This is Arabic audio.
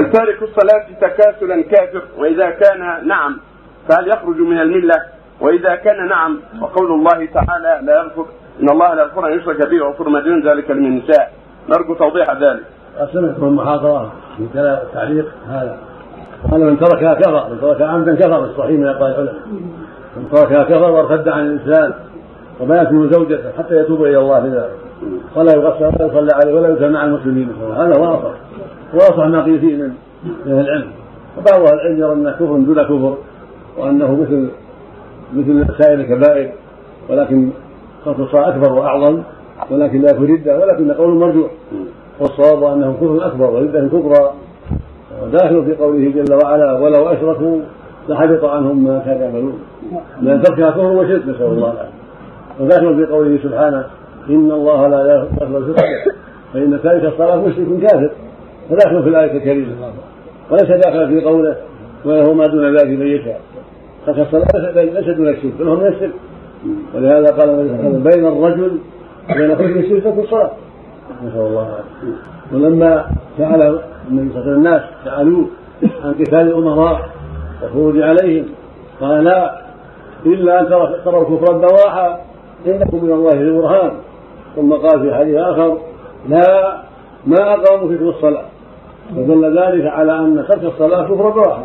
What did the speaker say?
التارك الصلاة تكاسلا كافر وإذا كان نعم فهل يخرج من الملة؟ وإذا كان نعم وقول الله تعالى لا يغفر إن الله لا يغفر أن يشرك به ويغفر ما دون ذلك لمن النساء نرجو توضيح ذلك. سمعت من كلام التعليق هذا. قال من تركها كفر من تركها عمدا كفر الصحيح من أقوال العلماء من تركها كفر وارتد عن الإسلام وما يكون زوجته حتى يتوب إلى الله في ذلك ولا يغسل ولا يصلى عليه ولا يدخل مع المسلمين هذا هو أصح واصح. ما قيل فيه من أهل العلم. وبعض أهل العلم يرى أنه كفر دون كفر وأنه مثل مثل سائر الكبائر ولكن الصلاة أكبر وأعظم ولكن لا في ردة ولكن قول مرجوع والصواب أنه كفر أكبر وردة كبرى. وداخل في قوله جل وعلا ولو أشركوا لحبط عنهم ما كانوا يعملون. لأن تركها كفر وشرك نسأل الله العافية. وداخل في قوله سبحانه إن الله لا يغفر الشرك فإن تارك الصلاه مشرك كافر. فداخل في الآية الكريمة. وليس داخلا في قوله وله ما دون ذلك من يشاء. ترك الصلاة ليس دون الشرك بل هو من الشرك. ولهذا قال النبي صلى الله عليه وسلم بين الرجل وبين كفر الشرك ترك الصلاة نسأل الله العافية. ولما سأل النبي صلى الله عليه وسلم الناس سألوه عن قتال الأمراء والخروج عليهم قال لا إلا أن تروا الكفر الدواحة إنكم من الله ذي برهان ثم قال في حديث آخر لا ما أقاموا فيكم الصلاة. فدل ذلك على أن ترك الصلاة كفر بواح